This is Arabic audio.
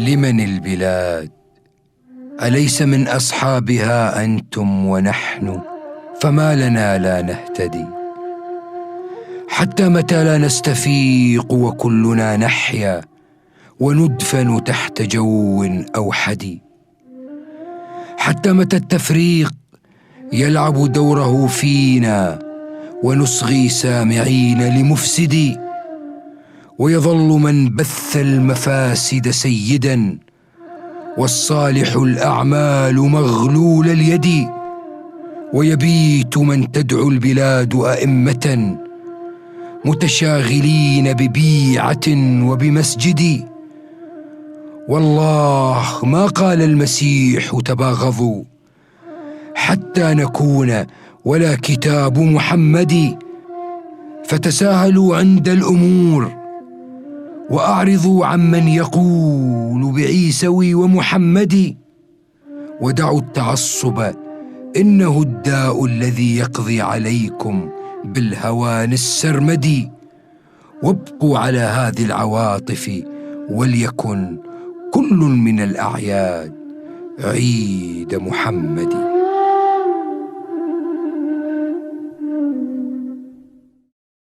لمن البلاد؟ أليس من أصحابها أنتم ونحن؟ فما لنا لا نهتدي. حتى متى لا نستفيق وكلنا نحيا وندفن تحت جو اوحدي حتى متى التفريق يلعب دوره فينا ونصغي سامعين لمفسدي. ويظل من بث المفاسد سيدا والصالح الأعمال مغلول اليد ويبيت من تدعو البلاد أئمة متشاغلين ببيعة وبمسجد. والله ما قال المسيح تباغضوا حتى نكون ولا كتاب محمد. فتساهلوا عند الأمور وأعرضوا عمن يقول بعيسوي ومحمد ودعوا التعصب إنه الداء الذي يقضي عليكم بالهوان السرمدي وابقوا على هذه العواطف وليكن كل من الأعياد عيد محمد.